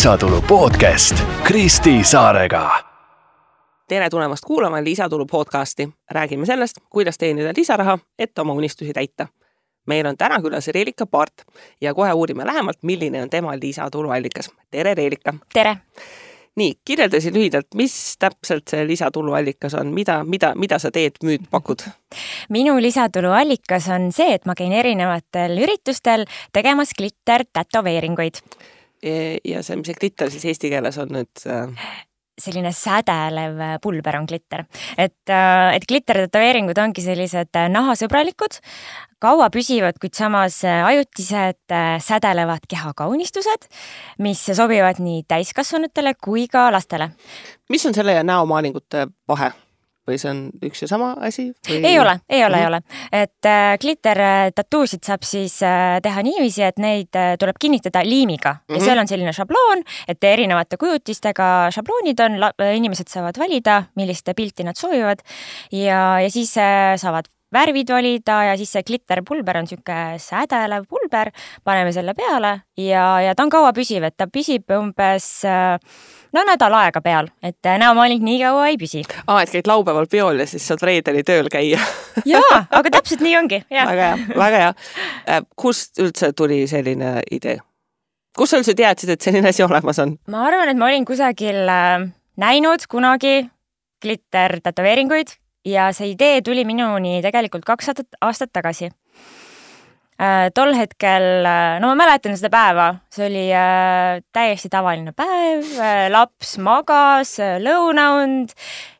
lisatulu podcast Kristi Saarega. tere tulemast kuulama Lisatulu podcasti. räägime sellest, kuidas teenida lisaraha, et oma unistusi täita. meil on täna külas Reelika Paart ja kohe uurime lähemalt, milline on tema lisatuluallikas. tere, Reelika! tere! nii, kirjeldasin lühidalt, mis täpselt see lisatuluallikas on, mida, mida, mida sa teed, müüd, pakud? minu lisatuluallikas on see, et ma käin erinevatel üritustel tegemas glitter tätoveeringuid. Ja see, mis see glitter siis eesti keeles on nüüd äh...? selline sädelev pulber on glitter, et, äh, et glitter tätoveeringud ongi sellised nahasõbralikud, kaua püsivad, kuid samas ajutised sädelevad kehakaunistused, mis sobivad nii täiskasvanutele kui ka lastele. mis on selle ja näomaalingute vahe? Või see on üks ja sama asi või...? ei ole, ei ole ei ole, et äh, glitter tattuusid saab siis äh, teha niiviisi, et neid äh, tuleb kinnitada liimiga mm -hmm. ja mhm. seal on selline šabloon, et erinevate kujutistega šabloonid on, inimesed saavad valida, millist pilti nad soovivad ja, ja siis äh, saavad värvid valida ja siis see glitterpulber on niisugune sädelev pulber, paneme selle peale ja, ja ta on kaua püsiv, et ta püsib umbes äh, no nädal aega peal, et näomaaling nii kaua ei püsi. aa, et käid laupäeval peol ja siis saad reedeni tööl käia jaa, aga täpselt nii ongi. väga hea, väga hea. Äh, kust üldse tuli selline idee? kust sa üldse teadsid, et selline asi olemas on? ma arvan, et ma olin kusagil äh, näinud kunagi glitter tätoveeringuid ja see idee tuli minuni tegelikult kaks aastat, tagasi. Äh, tol hetkel, äh, no ma mäletan seda päeva, see oli äh, täiesti tavaline päev, laps magas, lõunaund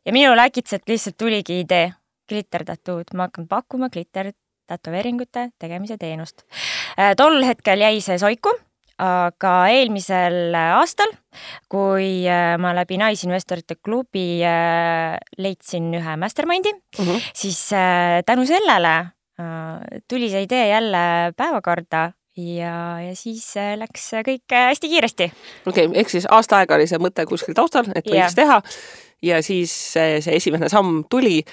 ja minul äkitselt lihtsalt tuligi idee, glittertattood, ma hakkan pakkuma glitter tätoveeringute tegemise teenust. tol hetkel jäi see soiku aga eelmisel aastal, kui ma läbi Naisinvestorite klubi leidsin ühe mastermind'i mm, -hmm. siis tänu sellele Äh, tuli see idee jälle päevakorda ja, ja siis äh, läks kõik äh, hästi kiiresti. okei okay,, ehk siis aasta aega oli see mõte kuskil taustal, et võiks ja. teha ja siis see, see esimene samm tuli.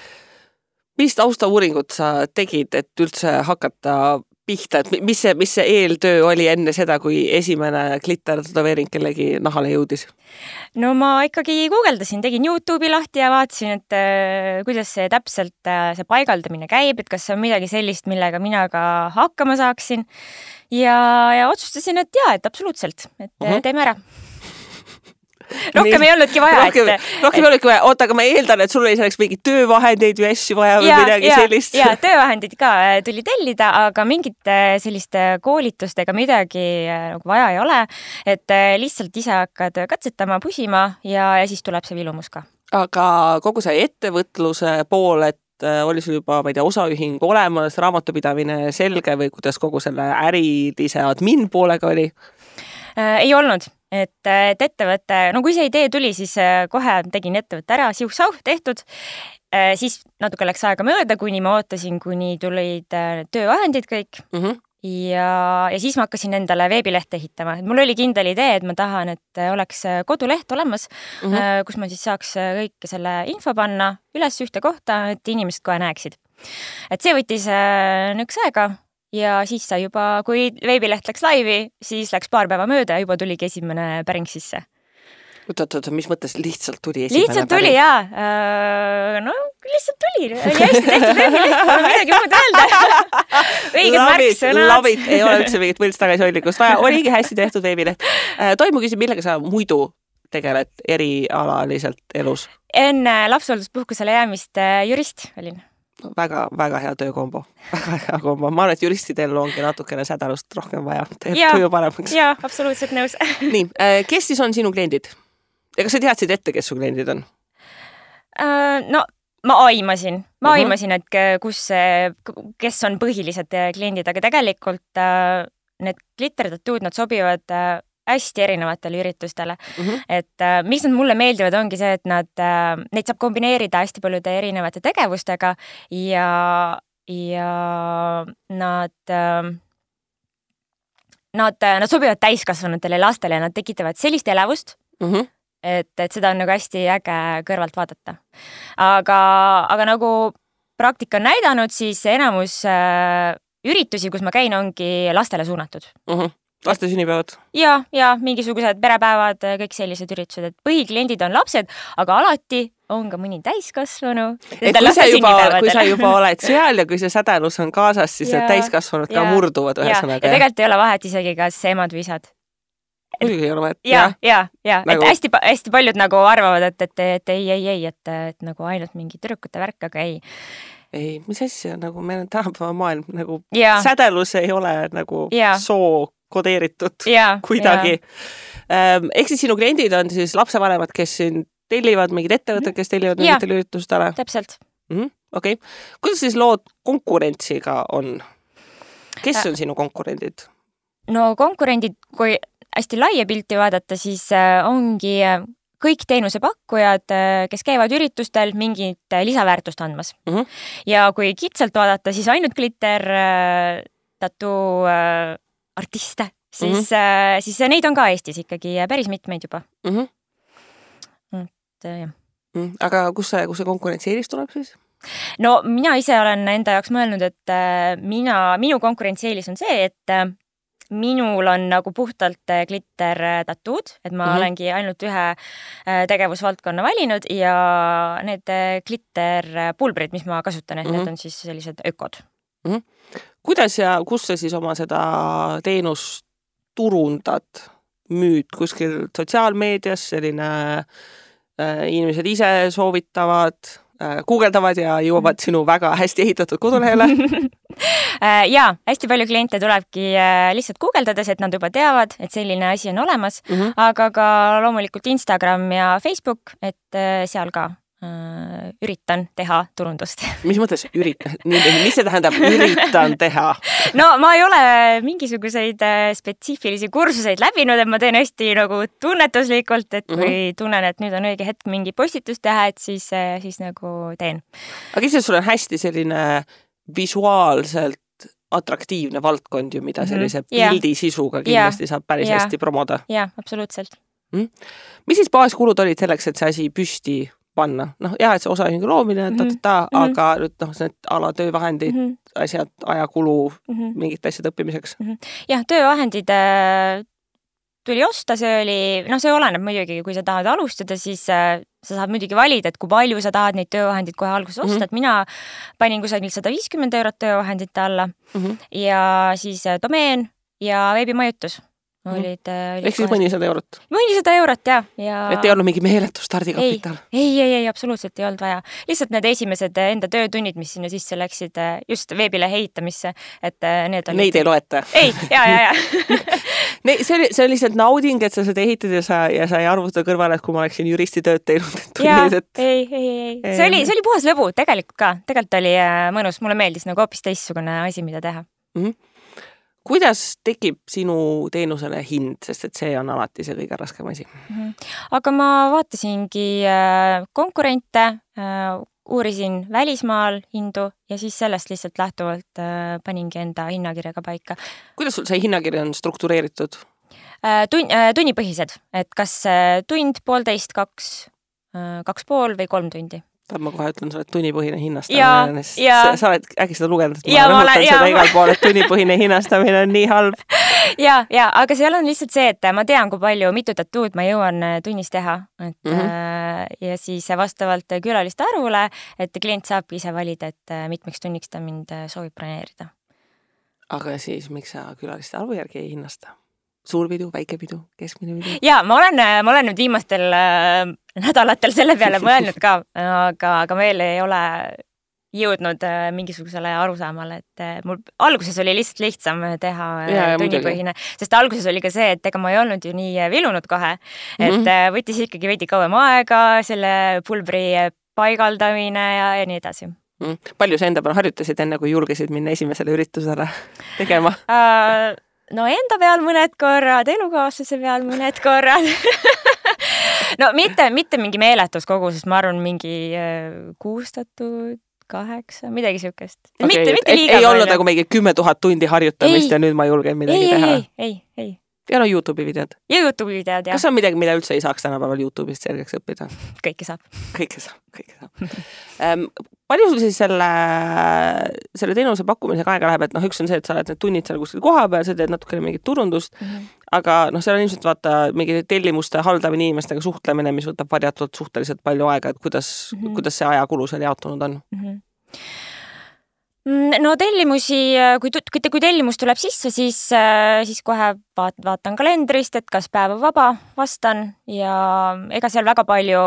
mis taustauuringut sa tegid, et üldse hakata pihta, et mis see, mis see eeltöö oli enne seda, kui esimene glitter tätoveering kellegi nahale jõudis? no ma ikkagi guugeldasin, tegin Youtube'i lahti ja vaatasin, et äh, kuidas see täpselt äh,, see paigaldamine käib, et kas see on midagi sellist, millega mina ka hakkama saaksin. ja, ja otsustasin, et jaa, et absoluutselt, et uh -huh. teeme ära rohkem ei olnudki vaja. rohkem, rohkem ei olnudki vaja, oota, aga ma eeldan, et sul oli selleks mingeid töövahendeid või asju vaja või ja, midagi ja, sellist. ja töövahendid ka äh, tuli tellida, aga mingit sellist koolitust ega midagi äh, nagu vaja ei ole. et äh, lihtsalt ise hakkad katsetama, pusima ja, ja siis tuleb see vilumus ka. aga kogu see ettevõtluse pool, et oli sul juba, ma ei tea, osaühing olemas, raamatupidamine selge või kuidas kogu selle ärilise admin poolega oli? ei olnud et, et ettevõte, no kui see idee tuli, siis äh, kohe tegin ettevõtte ära, siuh-sauh, tehtud. Äh, siis natuke läks aega mööda, kuni ma ootasin, kuni tulid äh, töövahendid kõik mm. -hmm ja, ja siis ma hakkasin endale veebilehte ehitama, et mul oli kindel idee, et ma tahan, et oleks koduleht olemas mm, -hmm. kus ma siis saaks kõike selle info panna üles ühte kohta, et inimesed kohe näeksid. et see võttis niisuguse aega ja siis sai juba, kui veebileht läks laivi, siis läks paar päeva mööda ja juba tuligi esimene päring sisse. oot-oot-oot, mis mõttes lihtsalt tuli esimene lihtsalt päring? tuli jaa uh,, no lihtsalt tuli, oli hästi tehtud veebileht, pole midagi muud öelda. õiged märksõnad. Love it, ei ole üldse mingit võlts tagasihoidlikkust vaja, oligi hästi tehtud veebileht uh,. Toimu küsib, millega sa muidu tegeled erialaliselt elus? enne lapsehoolduspuhkusele jäämist uh, jurist olin väga-väga hea töökombo, väga hea kombo, ma arvan, et juristidel ongi natukene sädelust rohkem vaja, teeb tuju paremaks. jaa, absoluutselt nõus nii, äh, kes siis on sinu kliendid? ja kas sa teadsid ette, kes su kliendid on uh,? no ma aimasin, ma uh -huh. aimasin, et kus kes on põhilised kliendid, aga tegelikult uh, need glittertatuud, nad sobivad uh, hästi erinevatele üritustele mm. -hmm. et äh, miks nad mulle meeldivad, ongi see, et nad äh,, neid saab kombineerida hästi paljude erinevate tegevustega ja, ja nad äh, Nad, nad sobivad täiskasvanutele lastele ja nad tekitavad sellist elevust mm, -hmm. et, et seda on nagu hästi äge kõrvalt vaadata. aga, aga nagu praktika on näidanud, siis enamus äh, üritusi, kus ma käin, ongi lastele suunatud mm. -hmm laste sünnipäevad? ja, ja mingisugused perepäevad, kõik sellised üritused, et põhikliendid on lapsed, aga alati on ka mõni täiskasvanu. et kui sa juba, kui sa juba oled seal ja kui see sädelus on kaasas, siis ja, need täiskasvanud ka ja, murduvad ühesõnaga. ja tegelikult ei ole vahet isegi, kas emad või isad. muidugi ei ole vahet. ja, ja, ja nagu... et hästi-hästi paljud nagu arvavad, et, et, et ei, ei, ei, et, et nagu ainult mingi tüdrukute värk, aga ei ei, mis asja, nagu meil on tänapäeva maailm nagu ja. sädelus ei ole nagu ja. soo kodeeritud ja, kuidagi. Ehm, ehk siis sinu kliendid on siis lapsevanemad, kes sind tellivad, mingid ettevõtted, kes tellivad mingitele üritustele? täpselt mm -hmm.. okei okay., kuidas siis lood konkurentsiga on? kes äh. on sinu konkurendid? no konkurendid, kui hästi laia pilti vaadata, siis äh, ongi äh, kõik teenusepakkujad, kes käivad üritustel mingit lisaväärtust andmas mm. -hmm. ja kui kitsalt vaadata, siis ainult Glitter tattoo artiste, siis mm, -hmm. siis neid on ka Eestis ikkagi päris mitmeid juba mm. -hmm. et jah mm. aga kus see, kus see konkurentsieelis tuleb siis? no mina ise olen enda jaoks mõelnud, et äh, mina, minu konkurentsieelis on see, et äh, minul on nagu puhtalt glitter tattood, et ma mm -hmm. olengi ainult ühe tegevusvaldkonna valinud ja need glitter pulbrid, mis ma kasutan, et mm -hmm. need mhm. on siis sellised ökod mm. -hmm kuidas ja kus sa siis oma seda teenust turundad, müüd kuskil sotsiaalmeedias, selline äh, inimesed ise soovitavad äh,, guugeldavad ja jõuavad sinu väga hästi ehitatud kodulehele äh, ja hästi palju kliente tulebki äh, lihtsalt guugeldades, et nad juba teavad, et selline asi on olemas mm, -hmm. aga ka loomulikult Instagram ja Facebook, et äh, seal ka üritan teha turundust. mis mõttes üritan, mis see tähendab, üritan teha? no ma ei ole mingisuguseid äh, spetsiifilisi kursuseid läbinud, et ma teen hästi nagu tunnetuslikult, et kui mm -hmm. tunnen, et nüüd on õige hetk mingi postitus teha, et siis, äh, siis nagu teen. aga ilmselt sul on hästi selline visuaalselt atraktiivne valdkond ju, mida mhm. sellise mm -hmm. pildi sisuga kindlasti yeah. saab päris yeah. hästi promoda. jah, absoluutselt mm.. mis siis baaskulud olid selleks, et see asi püsti panna, noh jah, et see osaühingu loomine mm, -hmm. ta-ta-ta mm, -hmm. aga nüüd noh, need ala töövahendid mm, -hmm. asjad, ajakulu mm -hmm. mingite asjade õppimiseks mm. -hmm. jah, töövahendid äh, tuli osta, see oli, noh, see oleneb muidugi, kui sa tahad alustada, siis äh, sa saad muidugi valida, et kui palju sa tahad neid töövahendeid kohe alguses osta mm, -hmm. et mina panin kusagil sada viiskümmend eurot töövahendite alla mm -hmm. ja siis äh, domeen ja veebimajutus Mhm. Olid, äh, olid. ehk siis mõnisada eurot? mõnisada eurot ja, ja. et ei olnud mingi meeletu stardikapital? ei, ei, ei, absoluutselt ei olnud vaja. lihtsalt need esimesed enda töötunnid, mis sinna sisse läksid, äh, just veebilehe ehitamisse, et äh, need olid. Neid ei loeta? ei, ja, ja, ja see oli, see on lihtsalt nauding, et sa seda ehitad ja sa, ja sa ei arvuta kõrvale, et kui ma oleksin juristitööd teinud, et tunnid, et. ei, ei, ei, ei, see oli, see oli puhas lõbu tegelikult ka, tegelikult oli mõnus, mulle meeldis nagu hoopis teistsugune asi, mida teha mm. -hmm kuidas tekib sinu teenusele hind, sest et see on alati see kõige raskem asi mm? -hmm. aga ma vaatasingi äh, konkurente, äh, uurisin välismaal hindu ja siis sellest lihtsalt lähtuvalt äh, paningi enda hinnakirja ka paika. kuidas sul see hinnakiri on struktureeritud? tun-, tunnipõhised, et kas tund, poolteist, kaks, kaks pool või kolm tundi ma kohe ütlen sulle, et tunnipõhine hinnastamine, sa, sa oled äkki seda lugenud, et ma rõhutan seda ma... igal pool, et tunnipõhine hinnastamine on nii halb. ja, ja aga seal on lihtsalt see, et ma tean, kui palju, mitu tattood ma jõuan äh, tunnis teha, et mm -hmm. ja siis vastavalt külaliste arvule, et klient saabki ise valida, et äh, mitmeks tunniks ta mind soovib broneerida. aga siis miks sa külaliste arvu järgi ei hinnasta? Suur pidu, väike pidu, keskmine pidu? ja ma olen, ma olen nüüd viimastel äh, nädalatel selle peale mõelnud ka, aga, aga veel ei ole jõudnud äh, mingisugusele arusaamale, et äh, mul alguses oli lihtsalt lihtsam teha äh, tunnipõhine, sest alguses oli ka see, et ega ma ei olnud ju nii vilunud kohe, et mm -hmm. võttis ikkagi veidi kauem aega, selle pulbri paigaldamine ja, ja nii edasi mm.. palju sa enda peal harjutasid, enne kui julgesid minna esimesele üritusele tegema? No enda peal mõned korrad, elukaaslase peal mõned korrad no mitte, mitte mingi meeletus koguses, ma arvan, mingi äh, kuustatud kaheksa, midagi siukest okay,. mitte, mitte liiga palju. ei olnud nagu mingi kümme tuhat tundi harjutamist ei, ja nüüd ma julgen midagi ei, teha? ei, ei, ei. ja no Youtube'i videod. ja Youtube'i videod, jah. kas on midagi, mida üldse ei saaks tänapäeval Youtube'ist selgeks õppida? kõike saab. kõike saab, kõike saab palju sul siis selle, selle teenuse pakkumisega aega läheb, et noh, üks on see, et sa oled need tunnid seal kuskil kohapeal, sa teed natukene mingit turundust mm, -hmm. aga noh, seal on ilmselt vaata mingi tellimuste haldamine, inimestega suhtlemine, mis võtab varjatult suhteliselt palju aega, et kuidas mm, -hmm. kuidas see ajakulu seal jaotunud on mm? -hmm no tellimusi, kui, kui, kui tellimus tuleb sisse, siis, siis kohe vaat, vaatan kalendrist, et kas päev on vaba, vastan ja ega seal väga palju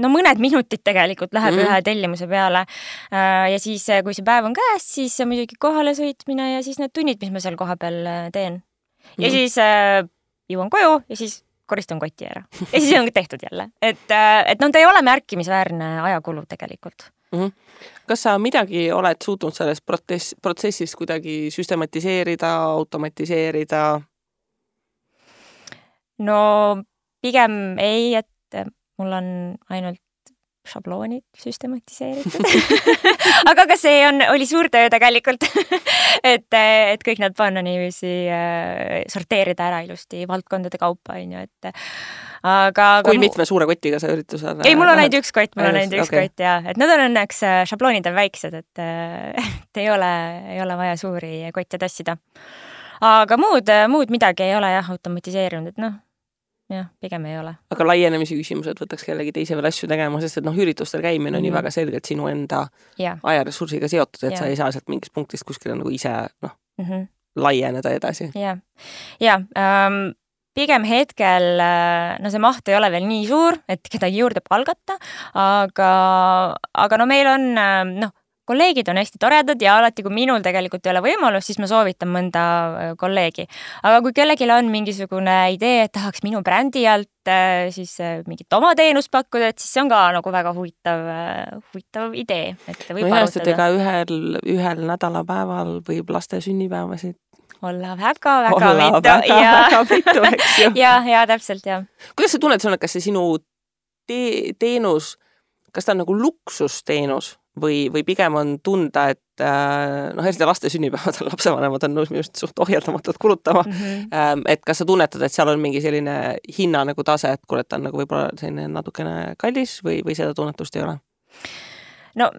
no mõned minutid tegelikult läheb mm -hmm. ühe tellimuse peale. Äh, ja siis, äh, kui see päev on käes, siis muidugi kohale sõitmine ja siis need tunnid, mis ma seal kohapeal äh, teen. ja mm -hmm. siis äh, jõuan koju ja siis koristan koti ära ja siis on tehtud jälle, et, et noh, ta ei ole märkimisväärne ajakulu tegelikult mm. -hmm. kas sa midagi oled suutnud selles protsess, protsessis kuidagi süstematiseerida, automatiseerida? no pigem ei, et mul on ainult šabloonid süstematiseeritud aga ka see on, oli suur töö tegelikult et, et kõik need panna niiviisi äh,, sorteerida ära ilusti valdkondade kaupa, onju, et aga. kui mu... mitme suure kotiga sa üritusel? ei, mul on ainult üks kott, mul on ainult üks okay. kott ja, et need on õnneks, äh, šabloonid on väiksed, et, äh, et ei ole, ei ole vaja suuri kotte tassida. aga muud, muud midagi ei ole jah automatiseerinud, et noh jah, pigem ei ole. aga laienemise küsimused võtaks kellegi teise veel asju tegema, sest et noh, üritustel käimine on mm ju väga selgelt sinu enda ja. ajaressursiga seotud, et ja. sa ei saa sealt mingist punktist kuskile nagu ise noh mm -hmm., laieneda edasi. ja, ja ähm, pigem hetkel, äh, no see maht ei ole veel nii suur, et kedagi juurde palgata, aga, aga no meil on äh, noh, kolleegid on hästi toredad ja alati, kui minul tegelikult ei ole võimalust, siis ma soovitan mõnda äh, kolleegi. aga kui kellelgi on mingisugune idee, et tahaks minu brändi alt äh, siis äh, mingit oma teenust pakkuda, et siis see on ka nagu väga huvitav, huvitav idee, et võib no arutada. ega ühel, ühel nädalapäeval võib laste sünnipäevasid olla väga-väga mitu. ju. ja, ja täpselt, jah. kuidas sa tunned, kas see sinu te teenus, kas ta on nagu luksusteenus või, või pigem on tunda, et äh, noh, eriti laste sünnipäevadel lapsevanemad on nõus minu arust suht ohjeldamatult kulutama mm. -hmm. et kas sa tunnetad, et seal on mingi selline hinna nagu tase, et kuule, et ta on nagu võib-olla selline natukene kallis või, või seda tunnetust ei ole? no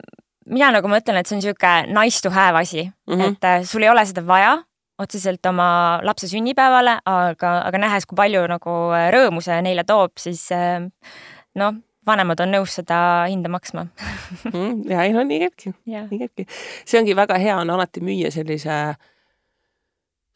mina nagu mõtlen, et see on niisugune nice to have asi mm, -hmm. et äh, sul ei ole seda vaja otseselt oma lapse sünnipäevale, aga, aga nähes, kui palju nagu rõõmu see neile toob, siis noh vanemad on nõus seda hinda maksma mm, ja ei no nii käibki, nii käibki. see ongi väga hea on alati müüa sellise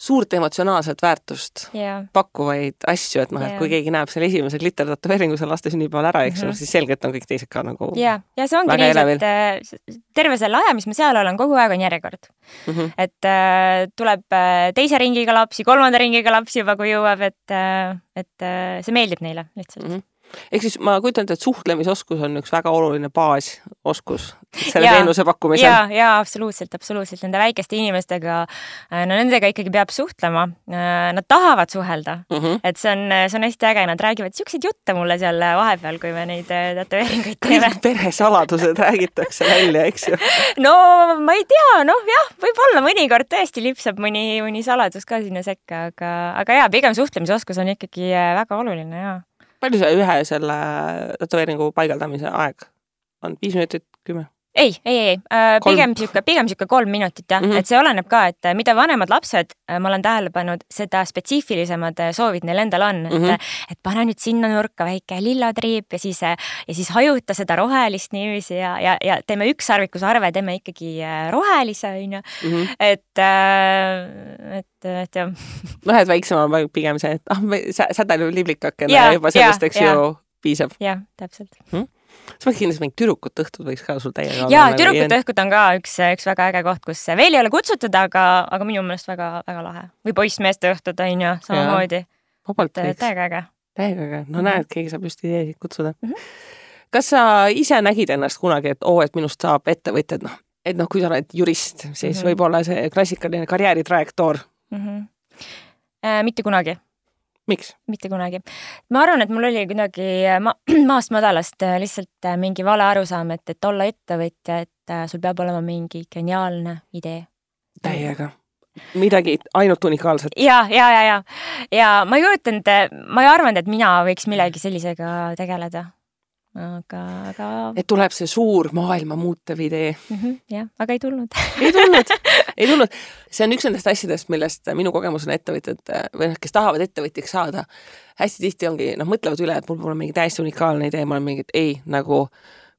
suurt emotsionaalset väärtust yeah. pakkuvaid asju, et noh, et yeah. kui keegi näeb selle esimese glittertätoveeringu seal laste sünnipäeval ära, eks mm -hmm., siis selgelt on kõik teised ka nagu ja, ja see ongi nii, et äh, terve selle aja, mis ma seal olen, kogu aeg on järjekord mm. -hmm. et äh, tuleb äh, teise ringiga lapsi, kolmanda ringiga lapsi juba, kui jõuab, et äh,, et see meeldib neile lihtsalt mm. -hmm ehk siis ma kujutan ette, et suhtlemisoskus on üks väga oluline baasoskus selle ja, teenuse pakkumisel. ja, ja absoluutselt, absoluutselt nende väikeste inimestega, äh, no nendega ikkagi peab suhtlema. Äh, nad tahavad suhelda mm, -hmm. et see on, see on hästi äge, nad räägivad siukseid jutte mulle seal vahepeal, kui me neid äh, tätoveeringuid teeme. peresaladused räägitakse välja, eks ju? no ma ei tea, noh jah, võib-olla mõnikord tõesti lipsab mõni, mõni saladus ka sinna sekka, aga, aga jaa, pigem suhtlemisoskus on ikkagi väga oluline jaa palju see ühe selle tätoveeringu paigaldamise aeg on, viis minutit, kümme? Ei, ei, ei äh,, pigem sihuke, pigem sihuke kolm minutit jah mm, -hmm. et see oleneb ka, et mida vanemad lapsed, äh, ma olen tähele pannud, seda spetsiifilisemad äh, soovid neil endal on mm, -hmm. et, mhm. et pane nüüd sinna nurka väike lillatriip ja siis, ja siis hajuta seda rohelist niiviisi ja, ja, ja teeme ükssarvikusarve, teeme ikkagi rohelise, onju. Mhm. et, et, et jah. noh, et väiksem on pigem see, et ah, sädelev liblikakene juba sellest, eks ju, piisab. jah, täpselt mm sa pead kindlasti mingit tüdrukute õhtut võiks ka sul täiega olla. ja nagu tüdrukute õhtud on ka üks, üks väga äge koht, kus veel ei ole kutsutud, aga, aga minu meelest väga-väga lahe. või poissmeeste õhtud on ju samamoodi. vabalt võiks. täiega äge. täiega äge, no näed, keegi saab just ideesid kutsuda mm. -hmm. kas sa ise nägid ennast kunagi, et oo, et minust saab ettevõtja, et noh, et noh, kui sa oled jurist, siis mm -hmm. võib-olla see klassikaline karjääritrajektoor mm. -hmm. Äh, mitte kunagi miks? mitte kunagi. ma arvan, et mul oli kuidagi ma maast madalast äh, lihtsalt äh, mingi vale arusaam, et, et olla ettevõtja, et äh, sul peab olema mingi geniaalne idee. täiega midagi ainult unikaalset. ja, ja, ja, ja, ja ma ei kujutanud, ma ei arvanud, et mina võiks millegi sellisega tegeleda. Aga, aga. et tuleb see suur maailma muutev idee mm. -hmm, jah, aga ei tulnud ei tulnud, ei tulnud. see on üks nendest asjadest, millest minu kogemus on ettevõtjad või noh, kes tahavad ettevõtjaks saada, hästi tihti ongi, noh, mõtlevad üle, et mul pole mingi täiesti unikaalne idee, ma olen mingi, et ei, nagu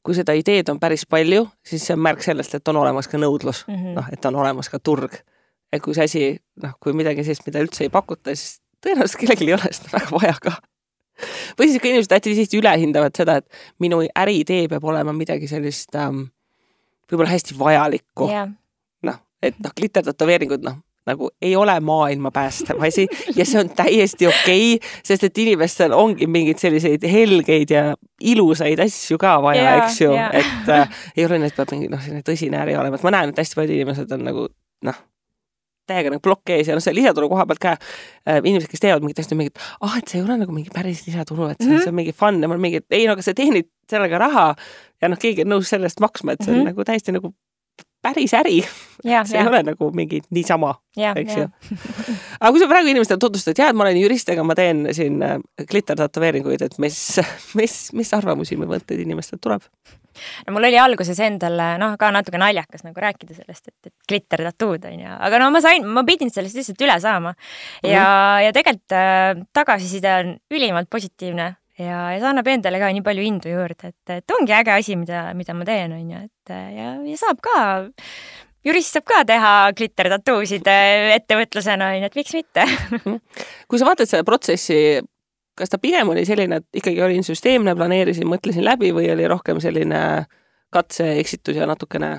kui seda ideed on päris palju, siis see on märk sellest, et on olemas ka nõudlus mm -hmm., noh, et on olemas ka turg. et kui see asi, noh, kui midagi sellist, mida üldse ei pakuta, siis tõenäoliselt kellelgi ei ole seda väga vaja ka või siis ka inimesed hästi tihti ülehindavad seda, et minu äriidee peab olema midagi sellist ähm, võib-olla hästi vajalikku. Yeah.. noh, et noh, klitertätoveeringud, noh, nagu ei ole maailma päästev asi ja see on täiesti okei okay,, sest et inimestel ongi mingeid selliseid helgeid ja ilusaid asju ka vaja yeah,, eks ju yeah., et äh, ei ole, et peab mingi noh, selline tõsine äri olema, et ma näen, et hästi paljud inimesed on nagu noh täiega nagu plokk ees ja noh, see lisatulu koha pealt ka äh, inimesed, kes teevad mingit asja, mingit, ah, et see ei ole nagu mingi päris lisatulu, et see, mm -hmm. see on mingi fun ja ma olen mingi, et ei no aga sa teenid sellega raha ja noh, keegi on nõus selle eest maksma, et see on mm -hmm. nagu täiesti nagu päris äri. see ja. ei ole nagu mingi niisama, eks ju. aga kui sa praegu inimestele tutvustad, jaa, et ma olen jurist, aga ma teen siin äh, klittertätoveeringuid, et mis, mis, mis arvamusi või mõtteid inimestelt tuleb? no mul oli alguses endal noh, ka natuke naljakas nagu rääkida sellest, et, et glitter tattoo'd on ju, aga no ma sain, ma pidin sellest lihtsalt üle saama ja mm, -hmm. ja tegelikult äh, tagasiside on ülimalt positiivne ja, ja see annab endale ka nii palju indu juurde, et, et ongi äge asi, mida, mida ma teen, on ju, et ja, ja saab ka jurist saab ka teha glitter tattoosid äh, ettevõtlusena, on ju, et miks mitte mhm. kui sa vaatad seda protsessi kas ta pigem oli selline, et ikkagi olin süsteemne, planeerisin, mõtlesin läbi või oli rohkem selline katse-eksitus ja natukene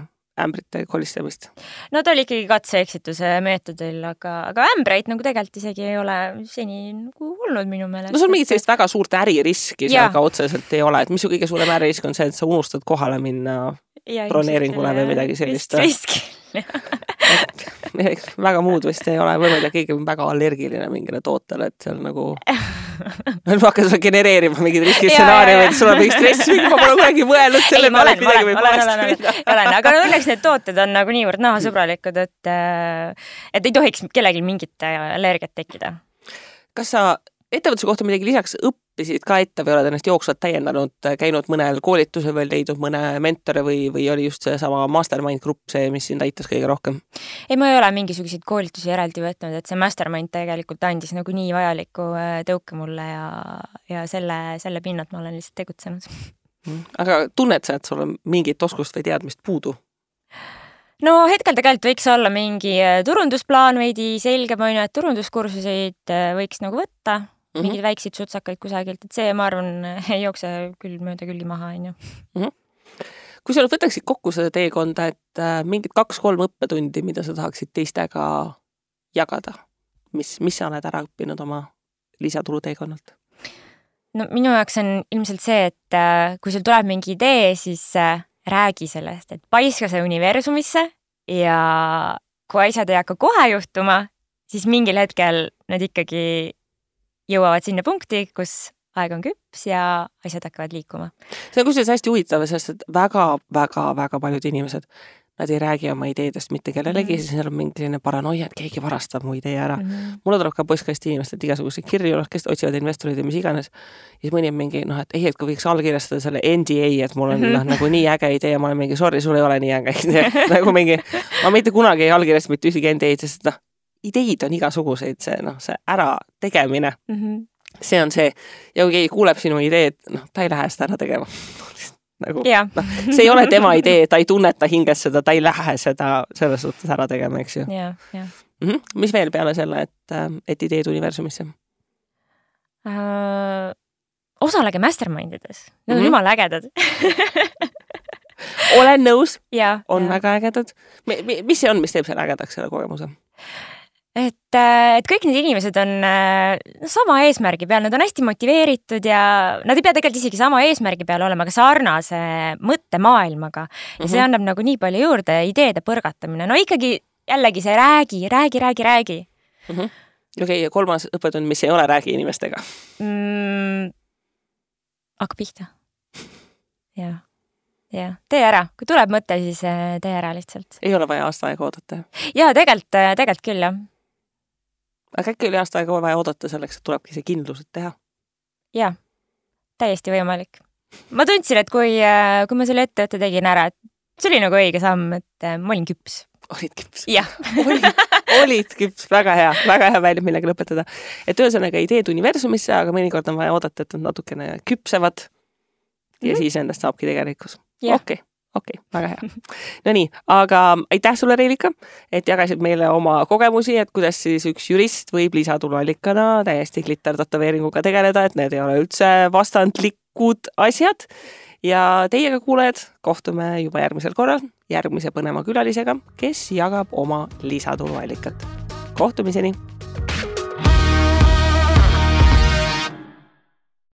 ämbrite kolistamist? no ta oli ikkagi katse-eksituse meetodil, aga, aga ämbreid nagu tegelikult isegi ei ole seni nagu olnud minu meelest. no sul mingit sellist väga suurt äririski seal ka otseselt ei ole, et mis su kõige suurem äririsk on see, et sa unustad kohale minna ja, broneeringule või midagi sellist? risk väga muud vist ei ole, või ma ei tea, keegi on väga allergiline mingile tootele, et seal nagu ma hakkan sulle genereerima mingeid riskistsenaariumeid, sul on mingi stress, ma pole kunagi mõelnud selle peale, et midagi võib valesti minna. olen, aga no õnneks need tooted on nagu niivõrd nahasõbralikud, et, et ei tohiks kellelgi mingit allergiat tekkida. kas sa ettevõtluse kohta midagi lisaks õppisid ka ette või oled ennast jooksvalt täiendanud, käinud mõnel koolitusel või leidnud mõne mentori või, või oli just seesama mastermind grupp see, mis sind aitas kõige rohkem? ei, ma ei ole mingisuguseid koolitusi eraldi võtnud, et see mastermind tegelikult andis nagu nii vajaliku äh, tõuke mulle ja, ja selle, selle pinnalt ma olen lihtsalt tegutsenud. Mm. aga tunned sa, et sul on mingit oskust või teadmist puudu? no hetkel tegelikult võiks olla mingi äh, turundusplaan veidi selgem, on ju, et turunduskursuseid äh, võiks nagu võtta mm -hmm. mingeid väikseid sutsakaid kusagilt, et see, ma arvan, ei jookse küll mööda külgi maha, onju. Kui sa nüüd võtaksid kokku seda teekonda, et äh, mingid kaks-kolm õppetundi, mida sa tahaksid teistega jagada, mis, mis sa oled ära õppinud oma lisatulu teekonnalt? no minu jaoks on ilmselt see, et äh, kui sul tuleb mingi idee, siis äh, räägi sellest, et paiska see universumisse ja kui asjad ei hakka kohe juhtuma, siis mingil hetkel need ikkagi jõuavad sinna punkti, kus aeg on küps ja asjad hakkavad liikuma. see on kusjuures hästi huvitav, sest et väga-väga-väga paljud inimesed, nad ei räägi oma ideedest mitte kellelegi mm, -hmm. siis neil on mingi selline paranoia, et keegi varastab mu idee ära mm. -hmm. mulle tuleb ka postkasti inimestelt igasuguseid kirju, noh, kes otsivad investoreid ja mis iganes. siis mõni on mingi noh, et ei, et kui võiks allkirjastada selle NDA, et mul on mm -hmm. noh, nagu nii äge idee ja ma olen mingi sorry, sul ei ole nii äge idee nagu mingi, ma mitte kunagi ei allkirjasta mitte ühtegi NDA-d, sest noh ideid on igasuguseid, see noh, see ärategemine mm, -hmm. see on see ja kui keegi kuuleb sinu ideed, noh, ta ei lähe seda ära tegema nagu noh, see ei ole tema idee, ta ei tunneta hinges seda, ta ei lähe seda selles suhtes ära tegema, eks ju. Mm -hmm. mis veel peale selle, et, äh, et ideed universumisse uh,? osalege mastermind ides, need on mm -hmm. jumala ägedad olen nõus, on ja. väga ägedad. mis see on, mis teeb selle ägedaks, selle kogemuse? Et, äh, et kõik need inimesed on äh, sama eesmärgi peal, nad on hästi motiveeritud ja nad ei pea tegelikult isegi sama eesmärgi peal olema, aga sarnase mõttemaailmaga. ja see mm -hmm. annab nagu nii palju juurde, ideede põrgatamine, no ikkagi jällegi see räägi, räägi, räägi, räägi mm. -hmm. okei okay,, ja kolmas õppetund, mis ei ole räägi inimestega mm,? hakka pihta. jah jah, tee ära, kui tuleb mõte, siis äh, tee ära lihtsalt. ei ole vaja aasta aega oodata? jaa, tegelikult, tegelikult küll jah aga äkki oli aasta aega vaja oodata selleks, et tulebki see kindlus, et teha? jaa, täiesti võimalik. ma tundsin, et kui, kui ma selle ettevõtte tegin ära, et see oli nagu õige samm, et ma olin küps. olid küps? jah olid, olid küps, väga hea, väga hea väljund, millega lõpetada. et ühesõnaga ideed universumisse, aga mõnikord on vaja oodata, et nad natukene küpsevad. ja mm -hmm. siis endast saabki tegelikkus. okei okay okei okay,, väga hea. Nonii, aga aitäh sulle, Reelika, et jagasid meile oma kogemusi, et kuidas siis üks jurist võib lisatuluallikana täiesti glittertätoveeringuga tegeleda, et need ei ole üldse vastandlikud asjad. ja teiega, kuulajad, kohtume juba järgmisel korral järgmise põneva külalisega, kes jagab oma lisatuluallikat. kohtumiseni